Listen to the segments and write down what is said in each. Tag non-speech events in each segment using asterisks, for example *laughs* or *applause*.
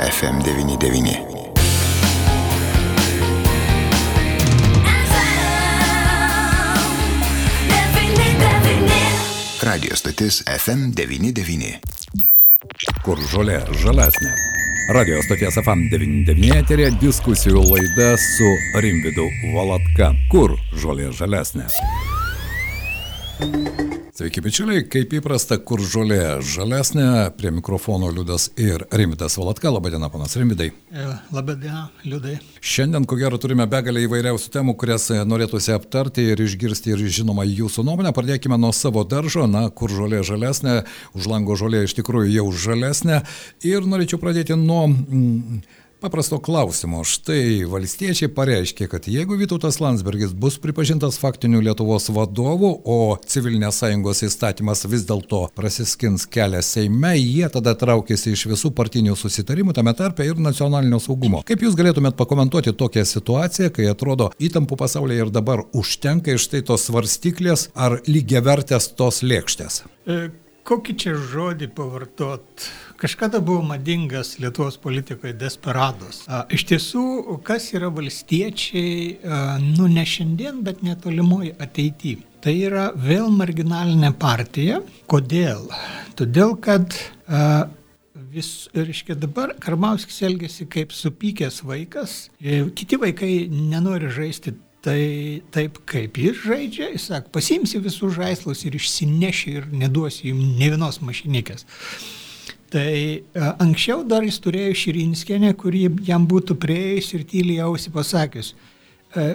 FM99. Radio stotis FM99. Kur žolė žalesnė. Radio stoties FM99 eterė diskusijų laida su Rimvidu Valatka. Kur žolė žalesnė. Sveiki, bičiuliai, kaip įprasta, kur žolė žalesnė, prie mikrofono Liudas ir Rimvidas Valatka. Labadiena, panas Rimvidai. E, Labadiena, Liudai. Šiandien, ko gero, turime begalę įvairiausių temų, kurias norėtųsi aptarti ir išgirsti ir žinoma jūsų nuomonę. Pradėkime nuo savo daržo, na, kur žolė žalesnė, už lango žolė iš tikrųjų jau žalesnė. Ir norėčiau pradėti nuo... Mm, Paprasto klausimo. Štai valstiečiai pareiškė, kad jeigu Vytautas Landsbergis bus pripažintas faktiniu Lietuvos vadovu, o civilinės sąjungos įstatymas vis dėlto prasiskins kelią Seime, jie tada traukėsi iš visų partinių susitarimų, tame tarpe ir nacionalinio saugumo. Kaip Jūs galėtumėt pakomentuoti tokią situaciją, kai atrodo įtampų pasaulyje ir dabar užtenka iš tai tos svarstyklės ar lygiavertės tos lėkštės? E, kokį čia žodį pavartot? Kažkada buvo madingas Lietuvos politikoje desperados. A, iš tiesų, kas yra valstiečiai, a, nu ne šiandien, bet netolimoje ateityje. Tai yra vėl marginalinė partija. Kodėl? Todėl, kad a, vis, reiškia, dabar Karbauskis elgesi kaip supykęs vaikas, e, kiti vaikai nenori žaisti tai taip kaip jis žaidžia, jis sako, pasimsi visus žaislus ir išsineši ir neduosi jums ne vienos mašinikės. Tai a, anksčiau dar jis turėjo Širinskienę, kuri jam būtų prieėjus ir tyliai ausį pasakius, e,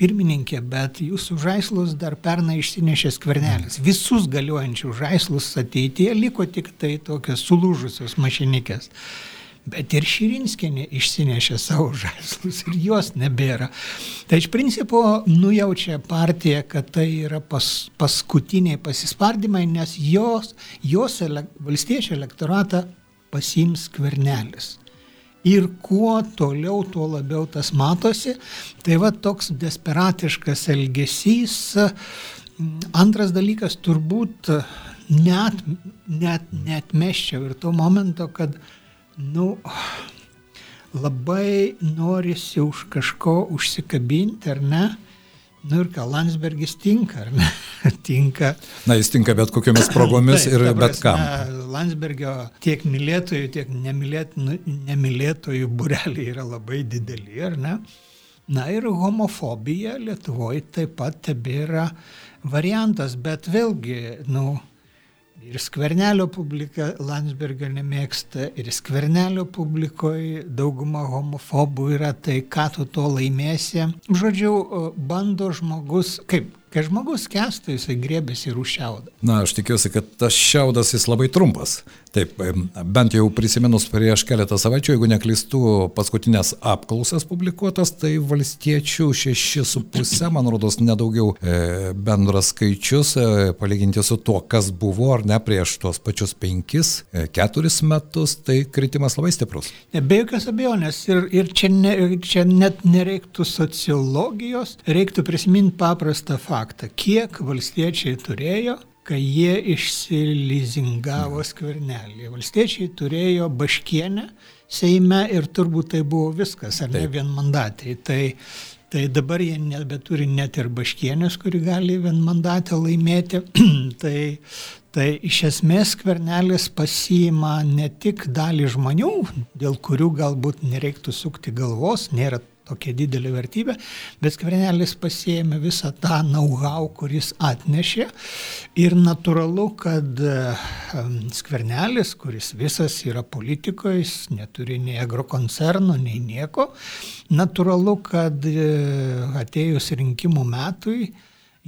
pirmininkė, bet jūsų žaislus dar pernai išsinešė skvernelis. Visus galiojančius žaislus ateityje liko tik tai tokios sulūžusios mašinikės. Bet ir Širinskinė išsinešė savo *laughs* žaislus ir jos nebėra. Tai iš principo nujaučia partija, kad tai yra pas, paskutiniai pasispardymai, nes jos, jos ele, valstiečių elektoratą pasims kvernelis. Ir kuo toliau, tuo labiau tas matosi. Tai va toks desperatiškas elgesys. Antras dalykas, turbūt net, net, net meščiau ir to momento, kad nu, labai norisi už kažko užsikabinti, ar ne? Nu ir ką, Landsbergis tinka, ar ne? *laughs* tinka. Na, jis tinka bet kokiamis *coughs* progomis Taip, ir ta bet kam. prasme, Landsbergio tiek mylėtojų, tiek nemylėt, nu, nemylėtojų bureliai yra labai dideli, ar ne? Na ir homofobija Lietuvoje taip pat tebėra variantas, bet vėlgi, nu, Ir skvernelio publika Landsbergio nemėgsta, ir skvernelio publikoje dauguma homofobų yra, tai ką tu to laimėsi. Žodžiu, bando žmogus, kaip, kai žmogus kestų, jisai grėbėsi ir užšiaudą. Na, aš tikiuosi, kad tas šiaudas jis labai trumpas. Taip, bent jau prisiminus prieš keletą savaičių, jeigu neklistų paskutinės apklausas publikuotas, tai valstiečių 6,5, man rodos, nedaugiau e, bendras skaičius, e, palyginti su tuo, kas buvo ar ne prieš tuos pačius 5-4 metus, tai kritimas labai stiprus. Ne, Be jokios abejonės. Ir, ir čia, ne, čia net nereiktų sociologijos, reiktų prisiminti paprastą faktą. Kiek valstiečiai turėjo, kai jie išsilizingavo skvernelį. Valstiečiai turėjo baškienę Seime ir turbūt tai buvo viskas, ar ne Taip. vienmandatai. Tai, tai dabar jie nebeturi net ir baškienės, kuri gali vienmandatę laimėti. *clears throat* tai, tai iš esmės skvernelis pasiima ne tik dalį žmonių, dėl kurių galbūt nereiktų sukti galvos, nėra tokia didelė vertybė, bet skvernelis pasiėmė visą tą know-how, kuris atnešė. Ir natūralu, kad skvernelis, kuris visas yra politikoje, jis neturi nei agrokoncerno, nei nieko, natūralu, kad e, atėjus rinkimų metui,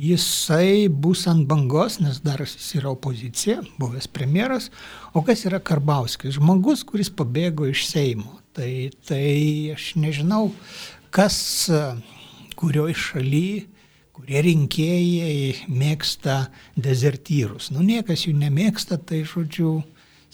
jisai bus ant bangos, nes dar jis yra opozicija, buvęs premjeras, o kas yra Karbauskis? Žmogus, kuris pabėgo iš Seimo. Tai, tai aš nežinau, kas e, kurioj šaly, kurie rinkėjai mėgsta dezertyrus. Nu, niekas jų nemėgsta, tai žodžiu,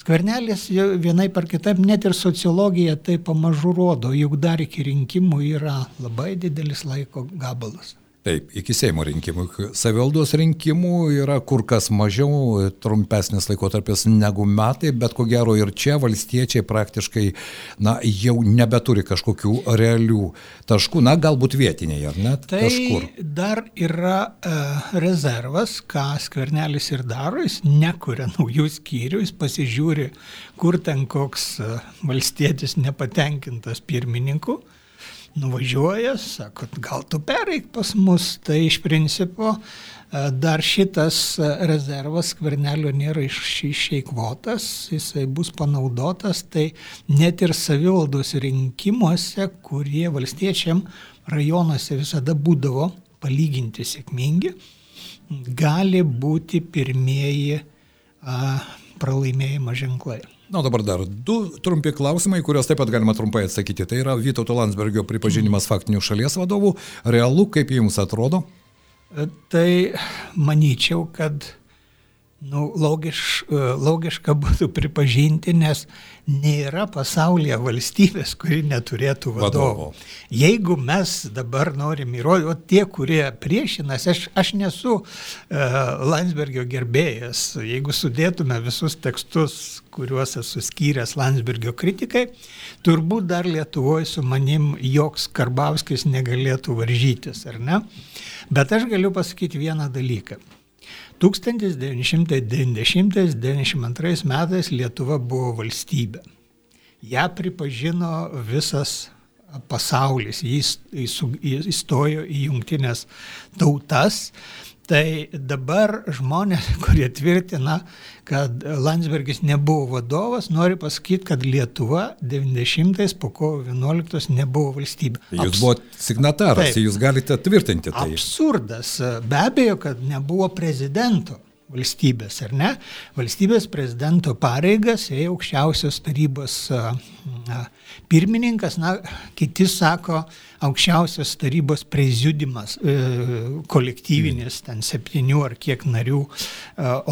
skvernelis vienai par kitaip, net ir sociologija tai pamažu rodo, juk dar iki rinkimų yra labai didelis laiko gabalas. Taip, iki Seimo rinkimų. Savivaldos rinkimų yra kur kas mažiau, trumpesnis laikotarpis negu metai, bet ko gero ir čia valstiečiai praktiškai na, jau nebeturi kažkokių realių taškų, na galbūt vietiniai, ar net tai kažkur. Dar yra uh, rezervas, ką skvernelis ir daro, jis nekuria naujų skyrių, jis pasižiūri, kur ten koks uh, valstietis nepatenkintas pirmininku nuvažiuoja, sako, gal tu pereik pas mus, tai iš principo e, dar šitas e, rezervas skvernelio nėra iš, išeikvotas, jisai bus panaudotas, tai net ir savivaldos rinkimuose, kurie valstiečiam rajonuose visada būdavo palyginti sėkmingi, gali būti pirmieji a, pralaimėjimo ženklai. Na, dabar dar du trumpi klausimai, kuriuos taip pat galima trumpai atsakyti. Tai yra Vytauto Landsbergio pripažinimas faktinių šalies vadovų. Realu, kaip jums atrodo? Tai manyčiau, kad nu, logiš, logiška būtų pripažinti, nes nėra pasaulyje valstybės, kuri neturėtų vadovo. vadovo. Jeigu mes dabar norim įrodyti, o tie, kurie priešinas, aš, aš nesu uh, Landsbergio gerbėjas, jeigu sudėtume visus tekstus, kuriuos esu skyręs Landsbergio kritikai, turbūt dar Lietuvoje su manim joks Karbauskis negalėtų varžytis, ar ne? Bet aš galiu pasakyti vieną dalyką. 1990-1992 metais Lietuva buvo valstybė. Ja pripažino visas pasaulis, jis įstojo į jungtinės tautas, Tai dabar žmonės, *laughs* kurie tvirtina, kad Landsbergis nebuvo vadovas, nori pasakyti, kad Lietuva 90-ais po kovo 11 nebuvo valstybė. Jūs Abs... buvote signataras, Taip. jūs galite tvirtinti tai. Absurdas. Be abejo, kad nebuvo prezidento valstybės, ar ne? Valstybės prezidento pareigas ėjo aukščiausios tarybos pirmininkas, na, kiti sako, aukščiausios tarybos prezidiumas, e, kolektyvinis, ten septynių ar kiek narių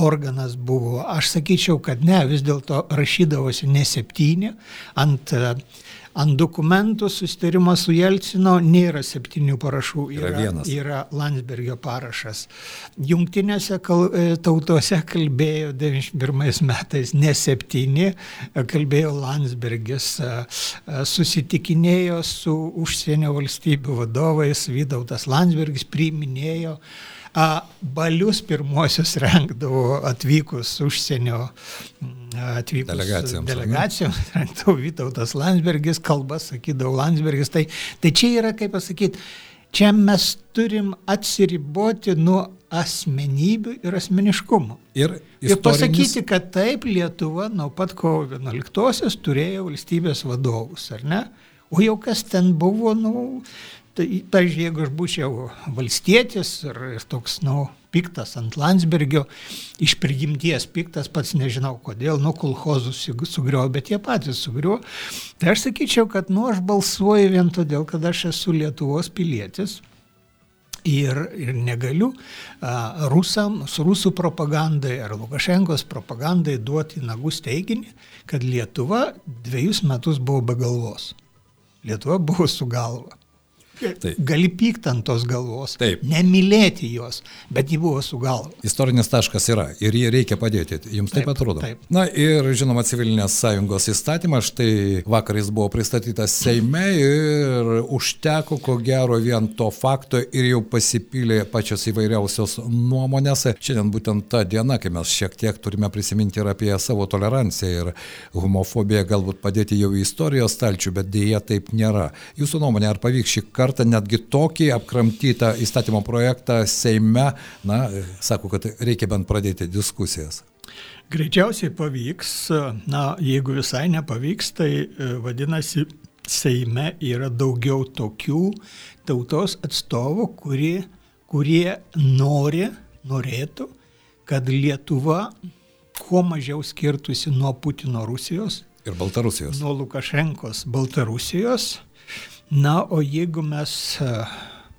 organas buvo. Aš sakyčiau, kad ne, vis dėlto rašydavosi ne septyni, ant Ant dokumentų susitarimo su Jelcino nėra septynių parašų, yra, yra, yra Landsbergio parašas. Jungtinėse kal, e, tautose kalbėjo 91 metais ne septyni, kalbėjo Landsbergis, susitikinėjo su užsienio valstybių vadovais, Vydautas Landsbergis priiminėjo a, balius pirmosius rengdavo atvykus užsienio atvykus delegacijoms. Delegacijoms *laughs* rengdavo Vytautas Landsbergis, kalbas sakydavo Landsbergis. Tai, tai čia yra, kaip pasakyti, čia mes turim atsiriboti nuo asmenybių ir asmeniškumo. Ir, istorinis... ir pasakyti, kad taip Lietuva nuo pat kovo 11-osios turėjo valstybės vadovus, ar ne? O jau kas ten buvo, nu, Tai, pavyzdžiui, jeigu aš būčiau valstietis ir, ir toks, nu, piktas ant Landsbergio, iš prigimties piktas, pats nežinau kodėl, nu, kolhozus sugriuo, bet jie patys sugriuo, tai aš sakyčiau, kad, nu, aš balsuoju vien todėl, kad aš esu Lietuvos pilietis. Ir, ir negaliu a, rusam, su rusų propagandai ar Lukašenkos propagandai duoti nagus teiginį, kad Lietuva dviejus metus buvo be galvos. Lietuva buvo su galva. Taip. Gali pykti ant tos galvos, Taip. nemylėti jos, bet ji buvo su galva. Istorinis taškas yra ir jį reikia padėti. Jums taip, taip atrodo? Taip. Na ir žinoma, civilinės sąjungos įstatymas, štai vakar jis buvo pristatytas Seime ir užteko ko gero vien to fakto ir jau pasipylė pačios įvairiausios nuomonės. Šiandien būtent ta diena, kai mes šiek tiek turime prisiminti ir apie savo toleranciją ir homofobiją galbūt padėti jau į istorijos stalčių, bet dėja taip nėra. Jūsų nuomonė, ar pavyks šį kartą kartą netgi tokį apkramtytą įstatymo projektą Seime, na, sako, kad reikia bent pradėti diskusijas. Greičiausiai pavyks, na, jeigu visai nepavyks, tai e, vadinasi, Seime yra daugiau tokių tautos atstovų, kurie, kurie nori, norėtų, kad Lietuva kuo mažiau skirtusi nuo Putino Rusijos. Ir Baltarusijos. Nuo Lukašenkos Baltarusijos Na, o jeigu mes e,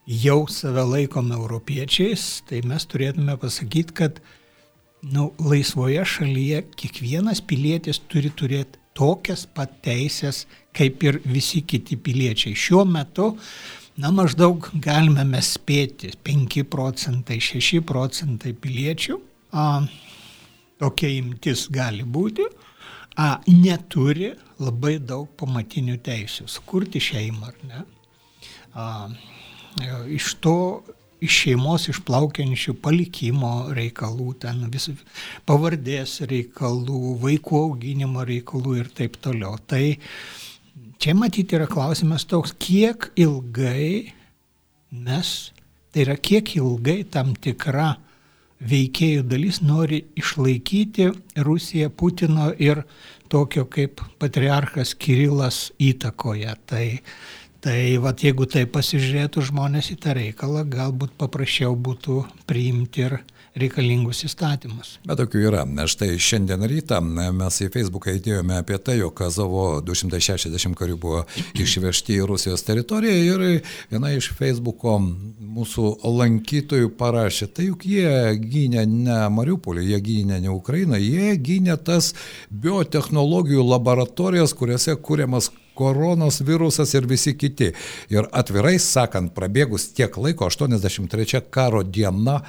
jau save laikome europiečiais, tai mes turėtume pasakyti, kad nu, laisvoje šalyje kiekvienas pilietis turi turėti tokias pat teisės, kaip ir visi kiti piliečiai. Šiuo metu na maždaug galime mes spėti 5 procentai, 6 procentai piliečių, a, tokia imtis gali būti, a, neturi labai daug pamatinių teisių, sukurti šeimą ar ne. A, iš to iš šeimos išplaukiančių palikimo reikalų, ten vis pavardės reikalų, vaikų auginimo reikalų ir taip toliau. Tai čia matyti yra klausimas toks, kiek ilgai mes, tai yra kiek ilgai tam tikra veikėjų dalis nori išlaikyti Rusiją Putino ir tokio kaip patriarchas Kirilas įtakoje. Tai Tai vat, jeigu tai pasižiūrėtų žmonės į tą reikalą, galbūt paprasčiau būtų priimti ir reikalingus įstatymus. Bet tokių yra. Štai šiandien rytą mes į Facebooką įdėjome apie tai, jog Azovo 260 karių buvo išvežti į Rusijos teritoriją ir viena iš Facebooko mūsų lankytojų parašė, tai juk jie gynė ne Mariupolį, jie gynė ne Ukrainą, jie gynė tas biotehnologijų laboratorijas, kuriuose kūriamas koronos virusas ir visi kiti. Ir atvirai sakant, prabėgus tiek laiko, 83 karo diena,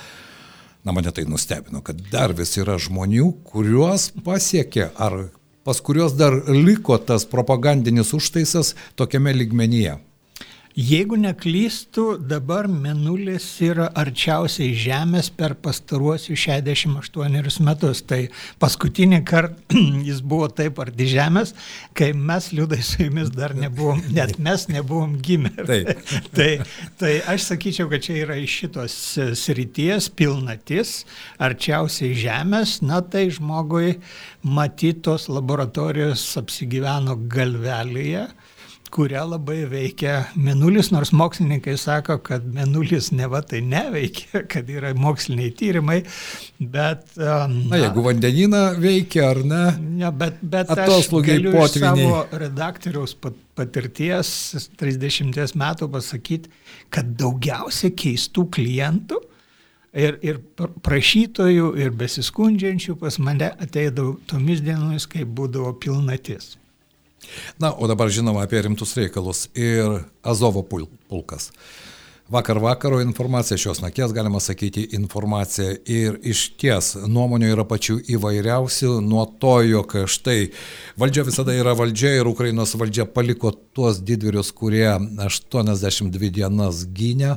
na mane tai nustebino, kad dar vis yra žmonių, kuriuos pasiekė ar pas kuriuos dar liko tas propagandinis užtaisas tokiame ligmenyje. Jeigu neklystų, dabar Menulis yra arčiausiai Žemės per pastaruosius 68 metus. Tai paskutinį kartą *clears throat* jis buvo taip arti Žemės, kai mes liūdai su jumis dar nebuvom, net mes nebuvom gimę. *laughs* tai, tai aš sakyčiau, kad čia yra iš šitos srities pilnatis, arčiausiai Žemės, na tai žmogui matytos laboratorijos apsigyveno galvelėje kurią labai veikia menulis, nors mokslininkai sako, kad menulis ne va tai neveikia, *laughs* kad yra moksliniai tyrimai, bet... Um, na, na, jeigu vandeniną veikia ar ne? Ne, bet, bet galiu iš savo redaktoriaus patirties 30 metų pasakyti, kad daugiausia keistų klientų ir, ir prašytojų, ir besiskundžiančių pas mane ateidavo tomis dienomis, kai būdavo pilnatis. Na, o dabar žinoma apie rimtus reikalus ir Azovo pulkas. Vakar vakaro informacija, šios nakties galima sakyti informacija ir iš ties nuomonių yra pačių įvairiausių, nuo to, jog štai valdžia visada yra valdžia ir Ukrainos valdžia paliko tuos didvyrius, kurie 82 dienas gynė,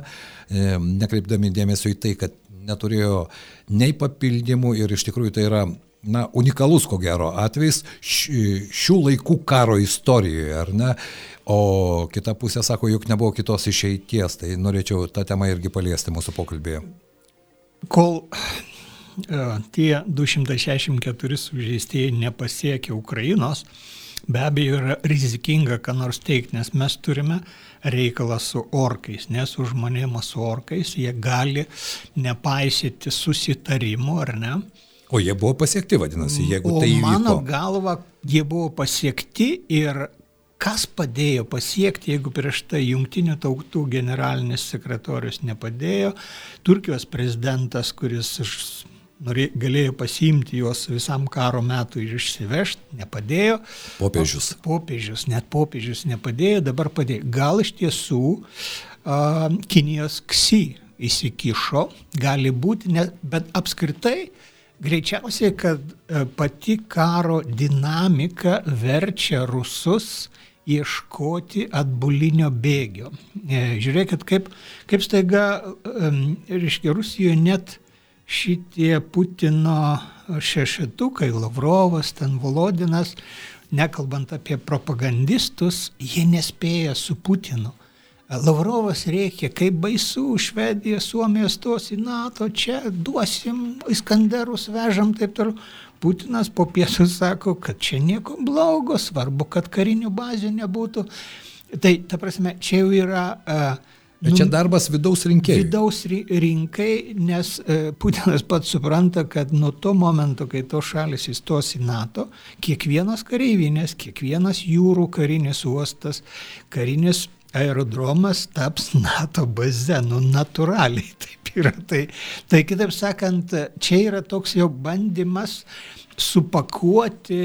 nekreipdami dėmesio į tai, kad neturėjo nei papildymų ir iš tikrųjų tai yra na, unikalus, ko gero, atvejs šių laikų karo istorijoje, ar ne? O kita pusė sako, juk nebuvo kitos išeities, tai norėčiau tą temą irgi paliesti mūsų pokalbėje. Kol uh, tie 264 sužeistieji nepasiekia Ukrainos, be abejo yra rizikinga, ką nors teikti, nes mes turime reikalą su orkais, nes su žmonėmis su orkais jie gali nepaisyti susitarimų, ar ne? O jie buvo pasiekti, vadinasi, jeigu o tai įvyko. Mano galva, jie buvo pasiekti ir kas padėjo pasiekti, jeigu prieš tai jungtinių tautų generalinis sekretorius nepadėjo, Turkijos prezidentas, kuris norė, galėjo pasiimti juos visam karo metu ir išsivežti, nepadėjo. Popiežius. Popiežius, net popiežius nepadėjo, dabar padėjo. Gal iš tiesų uh, Kinijos ksi įsikišo, gali būti, ne, bet apskritai Greičiausiai, kad e, pati karo dinamika verčia rusus ieškoti atbulinio bėgio. E, žiūrėkit, kaip, kaip staiga, reiškia, Rusijoje net šitie Putino šešetukai, Lavrovas, ten Volodinas, nekalbant apie propagandistus, jie nespėja su Putinu. Lavrovas reikia, kaip baisu, Švedija, Suomija stos į NATO, čia duosim, Iskanderus vežam taip toliau. Putinas po pietų sako, kad čia nieko blogo, svarbu, kad karinių bazių nebūtų. Tai, ta prasme, čia jau yra... Uh, Bet čia darbas vidaus rinkėjai. Vidaus rinkai, nes e, Putinas pats supranta, kad nuo to momento, kai to šalis įstos į NATO, kiekvienas kareivinės, kiekvienas jūrų karinis uostas, karinis aerodromas taps NATO baze, nu natūraliai *laughs* taip yra. Tai, tai kitaip sakant, čia yra toks jau bandymas supakuoti,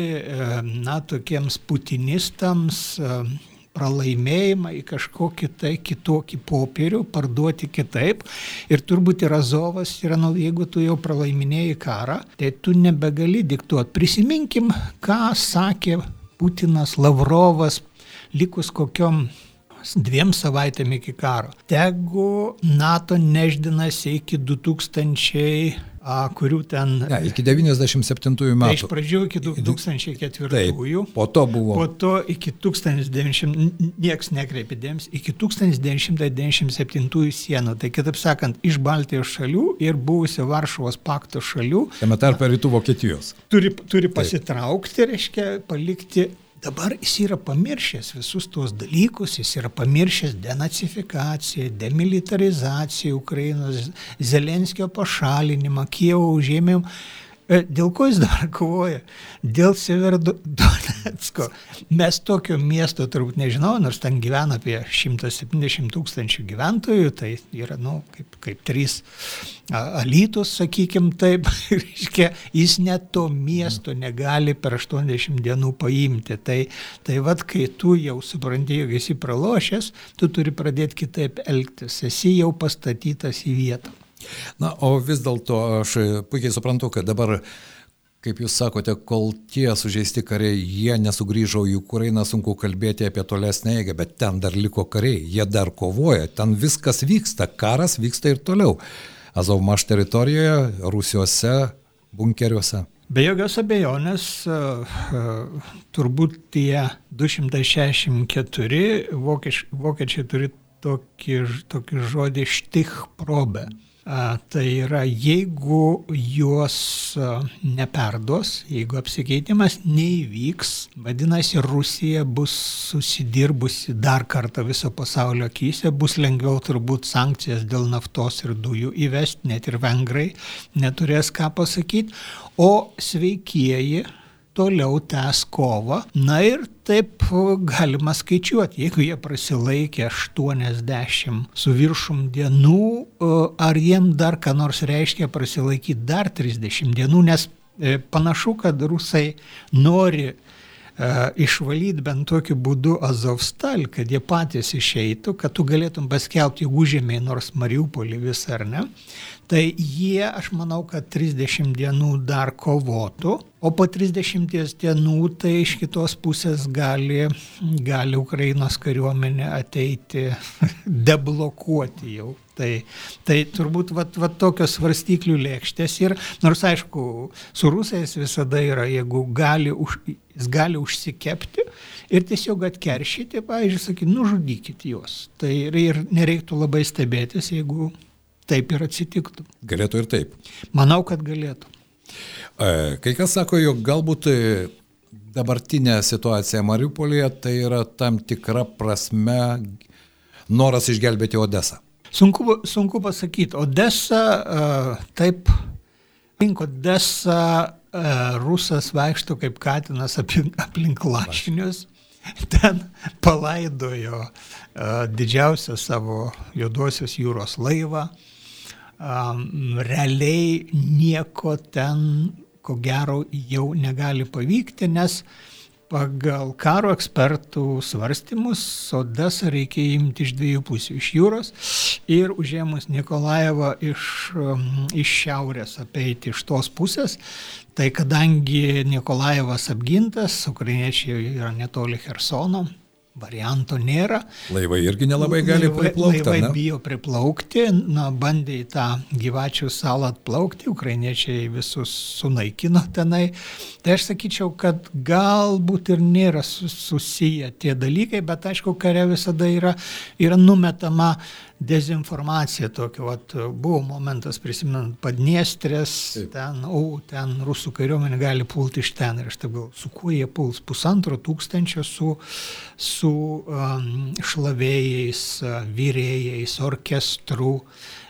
na, tokiems putinistams pralaimėjimą į kažkokį tai kitokį popierių, parduoti kitaip. Ir turbūt ir Azovas yra, nu, jeigu tu jau pralaiminėjai karą, tai tu nebegali diktuoti. Prisiminkim, ką sakė Putinas, Lavrovas, likus kokiom dviem savaitėm iki karo. Tegu NATO neždinasi iki 2000 a, kurių ten... Ne, iki 97 metų. Tai iš pradžių iki 2004. Taip, po to buvo. Po to iki 1900, nieks nekreipė dėmesį, iki 1997 sienų. Tai kitaip sakant, iš Baltijos šalių ir buvusio Varšuvos pakto šalių. Tame tarp rytų Vokietijos. Turi, turi pasitraukti, reiškia, palikti Dabar jis yra pamiršęs visus tuos dalykus, jis yra pamiršęs denacifikaciją, demilitarizaciją Ukrainos, Zelenskio pašalinimą, Kievo užėmimą. E, dėl ko jis dabar kovoja? Dėl Severdonetsko. Mes tokio miesto turbūt nežinau, nors ten gyvena apie 170 tūkstančių gyventojų, tai yra, nu, kaip, kaip trys alytus, sakykim taip, *laughs* reiškia, jis net to miesto negali per 80 dienų paimti. Tai, tai vad, kai tu jau supranti, jog esi pralošęs, tu turi pradėti kitaip elgtis, esi jau pastatytas į vietą. Na, o vis dėlto aš puikiai suprantu, kad dabar kaip jūs sakote, kol tie sužeisti kariai, jie nesugrįžo į Ukrainą, sunku kalbėti apie tolesnę eigą, bet ten dar liko kariai, jie dar kovoja, ten viskas vyksta, karas vyksta ir toliau. Azovmaš teritorijoje, Rusijuose, bunkeriuose. Be jokios abejonės, turbūt tie 264 vokieč, vokiečiai turi tokį, tokį žodį štichprobę. Tai yra, jeigu juos neperduos, jeigu apsikeitimas neįvyks, vadinasi, Rusija bus susidirbusi dar kartą viso pasaulio akise, bus lengviau turbūt sankcijas dėl naftos ir dujų įvesti, net ir vengrai neturės ką pasakyti, o sveikieji toliau tęs kovą. Na ir taip galima skaičiuoti, jeigu jie prasilaikė 80 su viršum dienų, ar jiem dar ką nors reiškia prasilaikyti dar 30 dienų, nes e, panašu, kad rusai nori išvalyti bent tokiu būdu Azovstal, kad jie patys išeitų, kad tu galėtum paskelbti užėmiai nors Mariupolį visą ar ne. Tai jie, aš manau, kad 30 dienų dar kovotų, o po 30 dienų tai iš kitos pusės gali, gali Ukrainos kariuomenė ateiti *laughs* deblokuoti jau Tai, tai turbūt vat, vat tokios svarstyklių lėkštės ir nors aišku, su rusais visada yra, jeigu gali, už, jis gali užsikepti ir tiesiog atkeršyti, pavyzdžiui, sakyti, nužudykit juos. Tai ir, ir nereiktų labai stebėtis, jeigu taip ir atsitiktų. Galėtų ir taip. Manau, kad galėtų. E, kai kas sako, jog galbūt e, dabartinė situacija Mariupolėje tai yra tam tikra prasme noras išgelbėti Odesą. Sunku, sunku pasakyti, Odessa uh, taip, link Odessa uh, rusas vaikšto kaip katinas aplink, aplink lašinius. Ten palaidojo didžiausią savo juodosios jūros laivą. Um, realiai nieko ten, ko gero, jau negali pavykti, nes Pagal karo ekspertų svarstymus Odesą reikia imti iš dviejų pusių - iš jūros ir užėmus Nikolajevą iš, um, iš šiaurės apeiti iš tos pusės. Tai kadangi Nikolajevas apgintas, ukrainiečiai yra netoli Hersono, varianto nėra. Laivai irgi nelabai gali laivai, priplaukti. Laivai ne? bijo priplaukti, na, bandė į tą gyvačių salą atplaukti, ukrainiečiai visus sunaikino tenai. Tai aš sakyčiau, kad galbūt ir nėra susiję tie dalykai, bet aišku, kare visada yra, yra numetama dezinformacija tokia, vat, buvo momentas, prisimenant, Padniestrės, ten, o, ten rusų kariuomenė gali pulti iš ten ir aš taip galvoju, su kuo jie puls, pusantro tūkstančio su, su um, šlavėjais, vyrėjais, orkestru.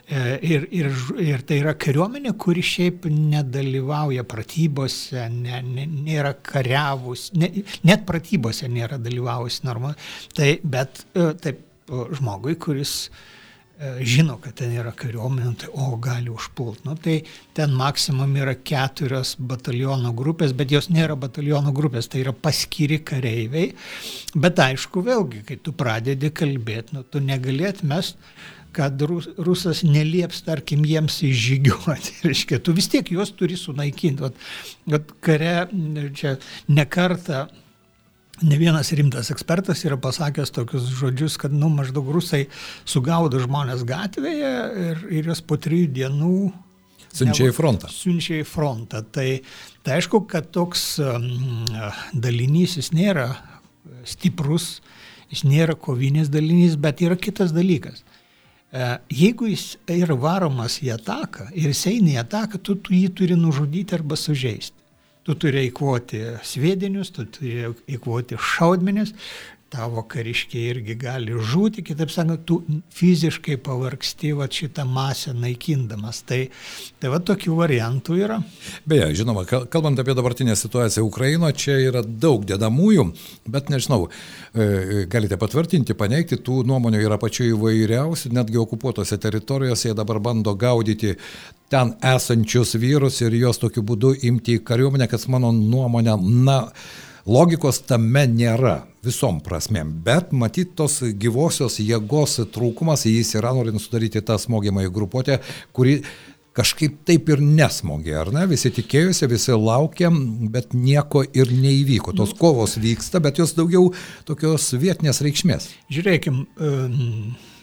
E, ir, ir, ir tai yra kariuomenė, kuri šiaip nedalyvauja pratybose, ne, ne, nėra kariavus, ne, net pratybose nėra dalyvavusi normaliai. Tai, bet e, taip, žmogui, kuris uh, žino, kad ten yra kariuomenė, tai o gali užpult. Nu, tai ten maksimum yra keturios bataliono grupės, bet jos nėra bataliono grupės, tai yra paskiri kareiviai. Bet aišku, vėlgi, kai tu pradedi kalbėti, nu, tu negalėt mes kad rus, rusas nelieps, tarkim, jiems išžygiuoti. *laughs* Reiškia, tu vis tiek juos turi sunaikinti. Vat, vat kare čia nekarta Ne vienas rimtas ekspertas yra pasakęs tokius žodžius, kad, nu, maždaug rusai sugaudo žmonės gatvėje ir, ir jos po trijų dienų Siunčia į frontą. Siunčia į frontą. Tai, tai aišku, kad toks um, dalinys jis nėra stiprus, jis nėra kovinis dalinys, bet yra kitas dalykas. E, jeigu jis yra varomas į ataką ir jis eina į ataką, tu, tu jį turi nužudyti arba sužeisti tu turi eikvoti sviedinius, tu turi eikvoti šaudmenis, tavo kariškiai irgi gali žūti, kitaip sakant, tu fiziškai pavargsti va šitą masę naikindamas. Tai, tai va tokių variantų yra. Beje, žinoma, kalbant apie dabartinę situaciją Ukrainoje, čia yra daug dedamųjų, bet nežinau, e, galite patvirtinti, paneigti, tų nuomonių yra pačių įvairiausių, netgi okupuotose teritorijose jie dabar bando gaudyti ten esančius vyrus ir juos tokiu būdu imti į kariuomenę, kas mano nuomonė, na, Logikos tame nėra visom prasmėm, bet matyt tos gyvosios jėgos trūkumas jis yra norint sudaryti tą smogiamąją grupuotę, kuri kažkaip taip ir nesmogė, ar ne? Visi tikėjosi, visi laukė, bet nieko ir neįvyko. Tos kovos vyksta, bet jos daugiau tokios vietinės reikšmės. Žiūrėkim,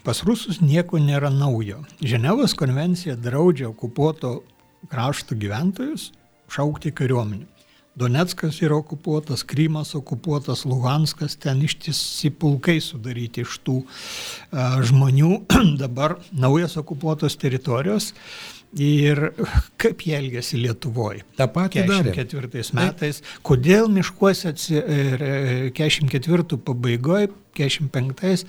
pas rusus nieko nėra naujo. Ženevos konvencija draudžia okupuoto krašto gyventojus šaukti kariuomenį. Donetskas yra okupuotas, Krymas okupuotas, Luhanskas, ten ištisi pulkai sudaryti iš tų uh, žmonių, *clears throat* dabar naujas okupuotos teritorijos. Ir kaip jie elgėsi Lietuvoje. Ta pati 44 metais. Kodėl miškuose 44 pabaigoje, 45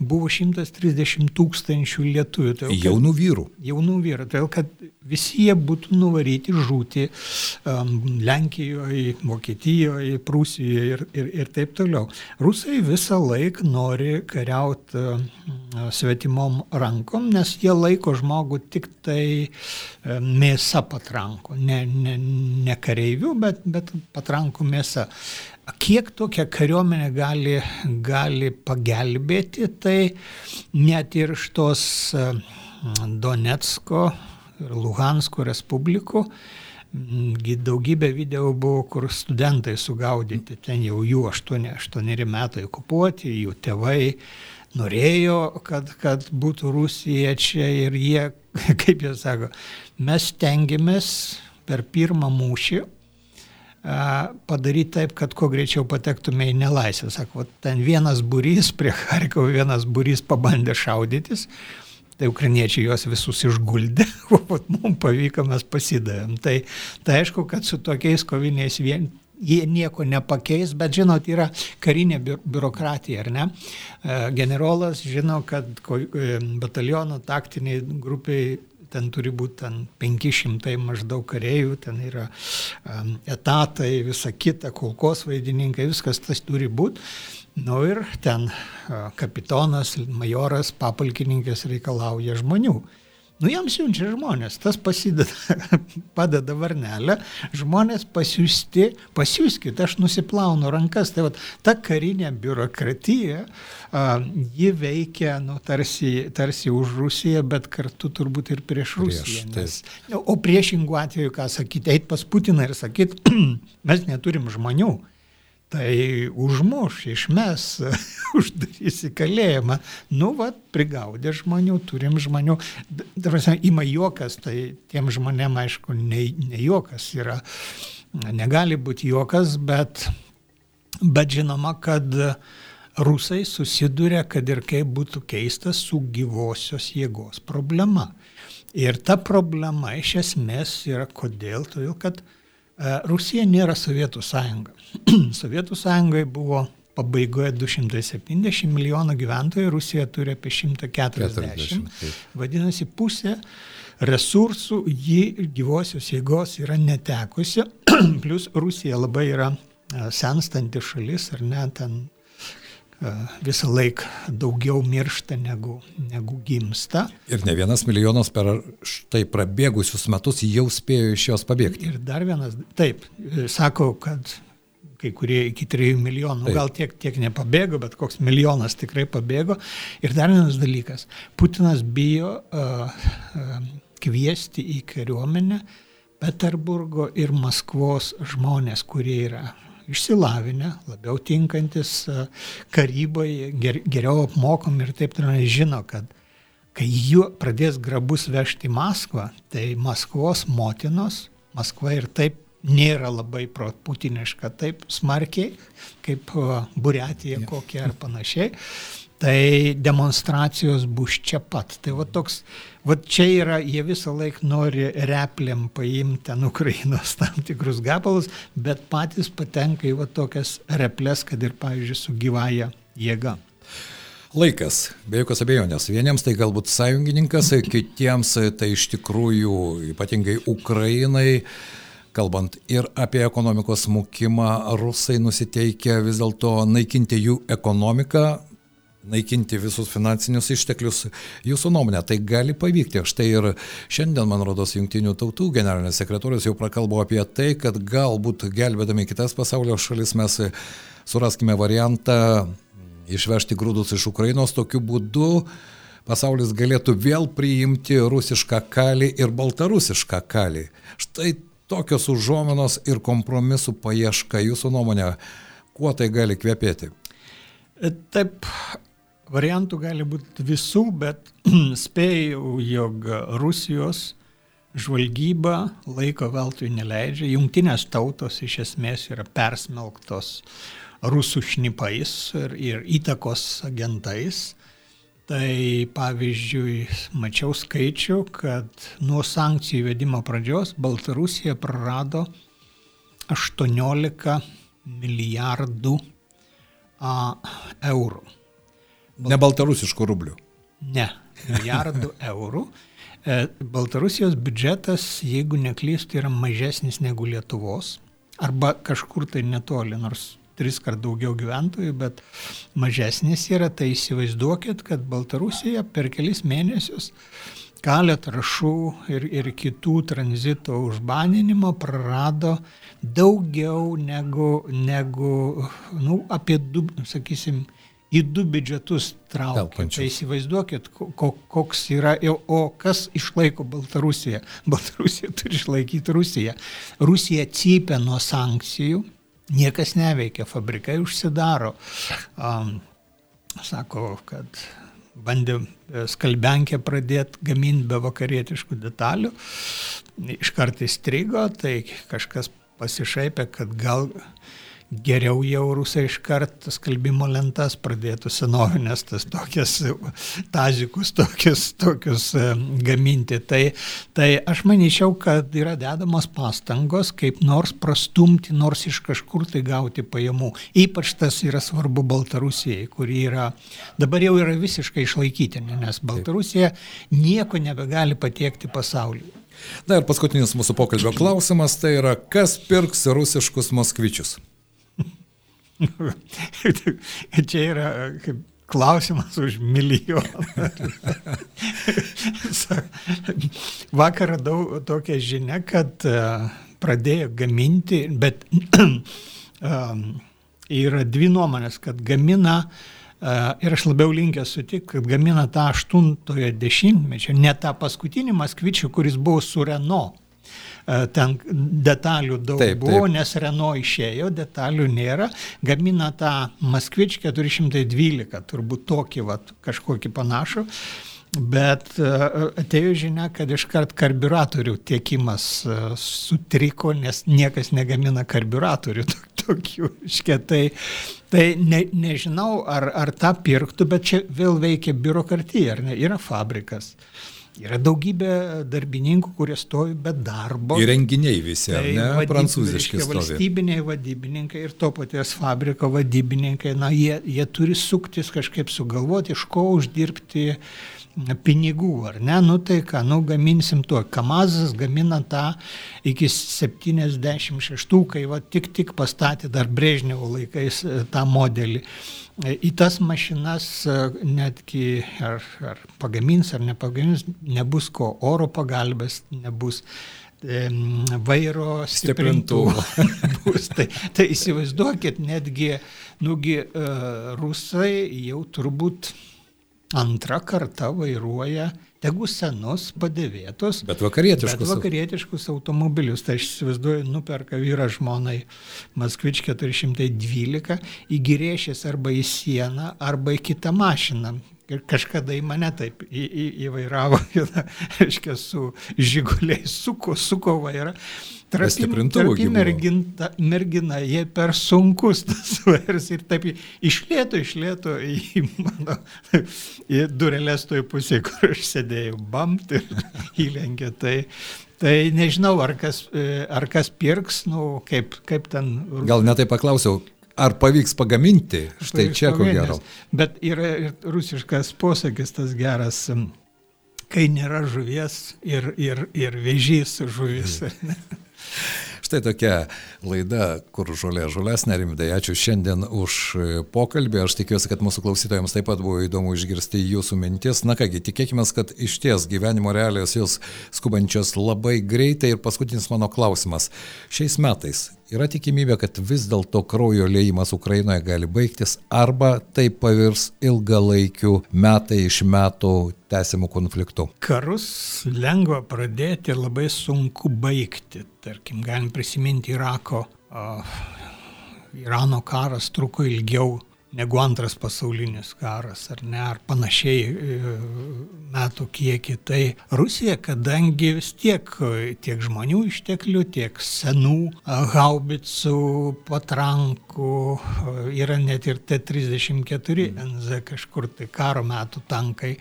buvo 130 tūkstančių lietuvių. Tai kad, jaunų vyrų. Jaunų vyrų, todėl kad visi jie būtų nuvaryti žūti um, Lenkijoje, Vokietijoje, Prūsijoje ir, ir, ir taip toliau. Rusai visą laiką nori kariauti uh, svetimom rankom, nes jie laiko žmogų tik tai uh, mėsa patranko, ne, ne, ne kareivių, bet, bet patranko mėsa. Kiek tokia kariuomenė gali, gali pagelbėti, tai net ir iš tos e, Donetsko ir Luhansko respublikų daugybė video buvo, kur studentai sugaudyti, ten jau jų 8, 8 metai okupuoti, jų tėvai norėjo, kad, kad būtų Rusija čia ir jie, *laughs* kaip jie sako, mes tengiamės per pirmą mūšį padaryti taip, kad kuo greičiau patektume į nelaisvę. Sako, ten vienas būrys *laughs* prie Harkovo, vienas būrys pabandė šaudytis, tai ukrainiečiai juos visus išguldė, *laughs* o mums pavyko, mes pasidavėm. Tai, tai aišku, kad su tokiais koviniais vien, jie nieko nepakeis, bet žinot, yra karinė biurokratija, ar ne? Generolas žino, kad bataliono taktiniai grupiai ten turi būti ten 500 maždaug kareivių, ten yra um, etatai, visa kita, kulkos vaidininkai, viskas tas turi būti. Nu ir ten kapitonas, majoras, papalkininkas reikalauja žmonių. Nu, jam siunčia žmonės, tas pasideda, *laughs* padeda varnelę, žmonės pasiūsti, pasiūskit, aš nusiplaunu rankas. Tai va, ta karinė biurokratija, a, ji veikia, nu, tarsi, tarsi už Rusiją, bet kartu turbūt ir prieš Rusiją. Prieš, nes, o priešingų atveju, ką sakyti, eit pas Putiną ir sakyti, *clears throat* mes neturim žmonių tai užmuš, išmes, *laughs* uždarys į kalėjimą. Nu, va, prigaudė žmonių, turim žmonių. Prasme, ima juokas, tai tiem žmonėm, aišku, ne, ne juokas yra. Negali būti juokas, bet, bet žinoma, kad rusai susiduria, kad ir kaip būtų keista, su gyvosios jėgos problema. Ir ta problema iš esmės yra kodėl? Todėl, kad Rusija nėra Sovietų sąjunga. *clears throat* Sovietų sąjungai buvo pabaigoje 270 milijonų gyventojų, Rusija turi apie 140. 40, Vadinasi, pusė resursų ji gyvosios jėgos yra netekusi, *clears throat* plus Rusija labai yra e, senstanti šalis, ar ne, ten visą laiką daugiau miršta negu, negu gimsta. Ir ne vienas milijonas per štai prabėgusius metus jau spėjo iš jos pabėgti. Ir dar vienas, taip, sako, kad kai kurie iki 3 milijonų, Taip. gal tiek, tiek nepabėgo, bet koks milijonas tikrai pabėgo. Ir dar vienas dalykas, Putinas bijo uh, uh, kviesti į kariuomenę Peterburgo ir Maskvos žmonės, kurie yra išsilavinę, labiau tinkantis karyboje, ger, geriau apmokomi ir taip toliau, žino, kad kai jų pradės grabus vežti į Maskvą, tai Maskvos motinos, Maskva ir taip nėra labai putiniška taip smarkiai, kaip Buriatija kokia ar panašiai, tai demonstracijos bus čia pat. Tai va toks, va čia yra, jie visą laiką nori repliam paimti ten Ukrainos *laughs* tam tikrus gabalus, bet patys patenka į va tokias replės, kad ir, pavyzdžiui, su gyvaja jėga. Laikas, be jokios abejonės. Vieniems tai galbūt sąjungininkas, kitiems tai iš tikrųjų, ypatingai Ukrainai, kalbant ir apie ekonomikos smukimą, rusai nusiteikia vis dėlto naikinti jų ekonomiką, naikinti visus finansinius išteklius. Jūsų nuomonė, tai gali pavykti. Štai ir šiandien, man rodos, Junktinių tautų generalinis sekretorius jau prakalbo apie tai, kad galbūt gelbėdami kitas pasaulio šalis mes suraskime variantą išvežti grūdus iš Ukrainos tokiu būdu. Pasaulis galėtų vėl priimti rusišką kalį ir baltarusišką kalį. Štai tokios užuominos ir kompromisų paieška, jūsų nuomonė, kuo tai gali kvepėti? Taip, Variantų gali būti visų, bet *clears throat* spėjau, jog Rusijos žvalgyba laiko veltui neleidžia. Jungtinės tautos iš esmės yra persmelktos rusų šnipais ir, ir įtakos agentais. Tai pavyzdžiui, mačiau skaičių, kad nuo sankcijų įvedimo pradžios Baltarusija prarado 18 milijardų a, eurų. Ne baltarusiškų rublių. Ne, milijardų *laughs* eurų. E, Baltarusijos biudžetas, jeigu neklystu, yra mažesnis negu Lietuvos, arba kažkur tai netoli, nors tris kart daugiau gyventojų, bet mažesnis yra, tai įsivaizduokit, kad Baltarusija per kelis mėnesius kalio trašų ir, ir kitų tranzito užbaninimo prarado daugiau negu, negu nu, apie du, sakysim, į du biudžetus traukia. Tai įsivaizduokit, koks yra, o kas išlaiko Baltarusiją. *laughs* Baltarusija turi išlaikyti Rusiją. Rusija cypia nuo sankcijų, niekas neveikia, fabrikai užsidaro. Um, sako, kad bandė e, skalbenkę pradėti gaminti be vakarietiškų detalių, iš karto įstrigo, tai kažkas pasišaipė, kad gal geriau jau rusai iškart skalbimo lentas pradėtų senovinės, tas tokias tazikus, tokius, tokius e, gaminti. Tai, tai aš manyčiau, kad yra dedamos pastangos, kaip nors prastumti, nors iš kažkur tai gauti pajamų. Ypač tas yra svarbu Baltarusijai, kuri yra, dabar jau yra visiškai išlaikytinė, nes Baltarusija nieko nebegali patiekti pasaulyje. Na ir paskutinis mūsų pokalbio *clears throat* klausimas tai yra, kas pirks rusiškus moskvičius? *laughs* Čia yra kaip klausimas už milijoną. *laughs* Vakar radau tokią žinę, kad e, pradėjo gaminti, bet *clears throat* yra dvi nuomonės, kad gamina e, ir aš labiau linkęs sutikti, kad gamina tą aštuntojo dešimtmečio, ne tą paskutinį Maskvičių, kuris buvo su Renault E, ten detalių daug taip, buvo, taip. nes Renault išėjo, detalių nėra, gamina tą Maskvič 412, turbūt tokį vat, kažkokį panašų. Bet e, atėjo žinia, kad iškart karburatorių tiekimas e, sutriko, nes niekas negamina karburatorių tokių. Šketai. Tai ne, nežinau, ar, ar tą pirktų, bet čia vėl veikia biurokratija, ar ne? Yra fabrikas. Uh, Yra daugybė darbininkų, kurie stovi be darbo. Įrenginiai visi, tai ne? Vadyb, Prancūziški stovi. Valstybiniai vadybininkai ir to paties fabriko vadybininkai, na, jie, jie turi suktis kažkaip sugalvoti, iš ko uždirbti pinigų, ar ne, nu tai ką, nu gaminsim tuo. Kamazas gamina tą iki 76, kai va tik tik pastatė dar Brežnevo laikais e, tą modelį. Į tas mašinas netgi ar, ar pagamins ar nepagamins, nebus ko oro pagalbės, nebus vairo stiprintuvų. *laughs* bus. Tai, tai įsivaizduokit, netgi, nugi, rusai jau turbūt antrą kartą vairuoja tegu senus, padėvėtus, bet vakarietiškus, bet vakarietiškus automobilius. Tai aš įsivaizduoju, nuperka vyra žmonai Maskvič 412, įgirėšės arba į sieną, arba į kitą mašiną. Ir kažkada į mane taip į, į, įvairavo, *laughs* reiškia, su žiguliai, suko, suko vairą. Trapi mergina, mergina, jie per sunkus *laughs* tas vairas ir taip išlėto, išlėto į mano į durelės toj pusėje, kur aš sėdėjau, bamt ir *laughs* įlenkė. Tai, tai nežinau, ar kas, ar kas pirks, nu, kaip, kaip ten. Gal netai paklausiau, Ar pavyks pagaminti? Štai pavyks čia ko gero. Bet yra ir rusiškas posakis tas geras, kai nėra žuvies ir, ir, ir vežys žuvis. Štai tokia laida, kur žolė žolesnė, rimtai ačiū šiandien už pokalbį. Aš tikiuosi, kad mūsų klausytojams taip pat buvo įdomu išgirsti jūsų mintis. Na kągi, tikėkime, kad iš ties gyvenimo realijos jūs skubančios labai greitai. Ir paskutinis mano klausimas. Šiais metais yra tikimybė, kad vis dėlto kraujo lėjimas Ukrainoje gali baigtis arba tai pavirs ilgalaikiu metai iš metų tęsiamų konfliktų. Karus lengva pradėti ir labai sunku baigti. Tarkim, galim prisiminti Irako. Uh, Irano karas truko ilgiau negu antras pasaulinis karas, ar ne, ar panašiai e, metų kiekį. Tai Rusija, kadangi vis tiek tiek žmonių išteklių, tiek senų haubicų, patrankų, yra net ir T-34 NZ kažkur tai karo metų tankai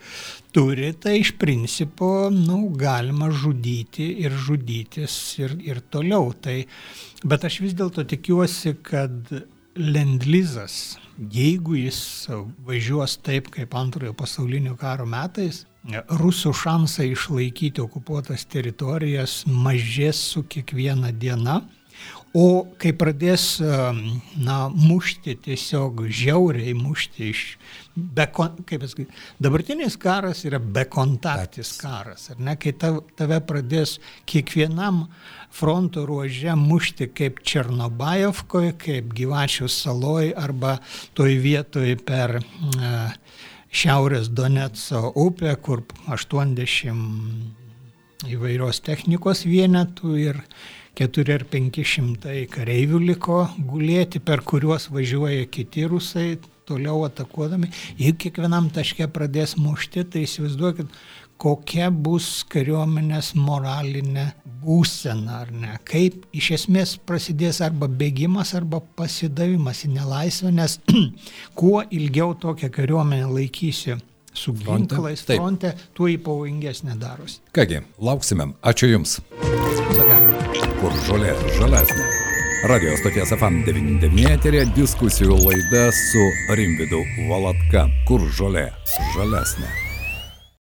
turi, tai iš principo, nu, galima žudyti ir žudytis ir, ir toliau. Tai, bet aš vis dėlto tikiuosi, kad lendlizas jeigu jis važiuos taip kaip antrojo pasaulinio karo metais, rusų šansai išlaikyti okupuotas teritorijas mažės su kiekviena diena. O kai pradės, na, mušti tiesiog žiauriai mušti iš, be, kaip pasakyti, dabartinis karas yra bekontaktis karas, ar ne, kai tave pradės kiekvienam fronto ruože mušti kaip Černobajovkoje, kaip Gyvačių saloj arba toj vietoj per uh, Šiaurės Donetso upę, kur 80 įvairios technikos vienetų ir 4 ar 500 kareivių liko gulėti, per kuriuos važiuoja kiti rusai, toliau atakuodami. Jeigu kiekvienam taške pradės mušti, tai įsivaizduokit, kokia bus kariuomenės moralinė būsena ar ne. Kaip iš esmės prasidės arba bėgimas, arba pasidavimas į nelaisvę, nes *clears throat* kuo ilgiau tokią kariuomenę laikysi su ginklais fronte, tuo į pavojingesnė darosi. Kągi, lauksime. Ačiū Jums. Kur žolė žalesnė. Radio stoties FM99 eterė diskusijų laida su Rimvidu Valatka. Kur žolė žalesnė.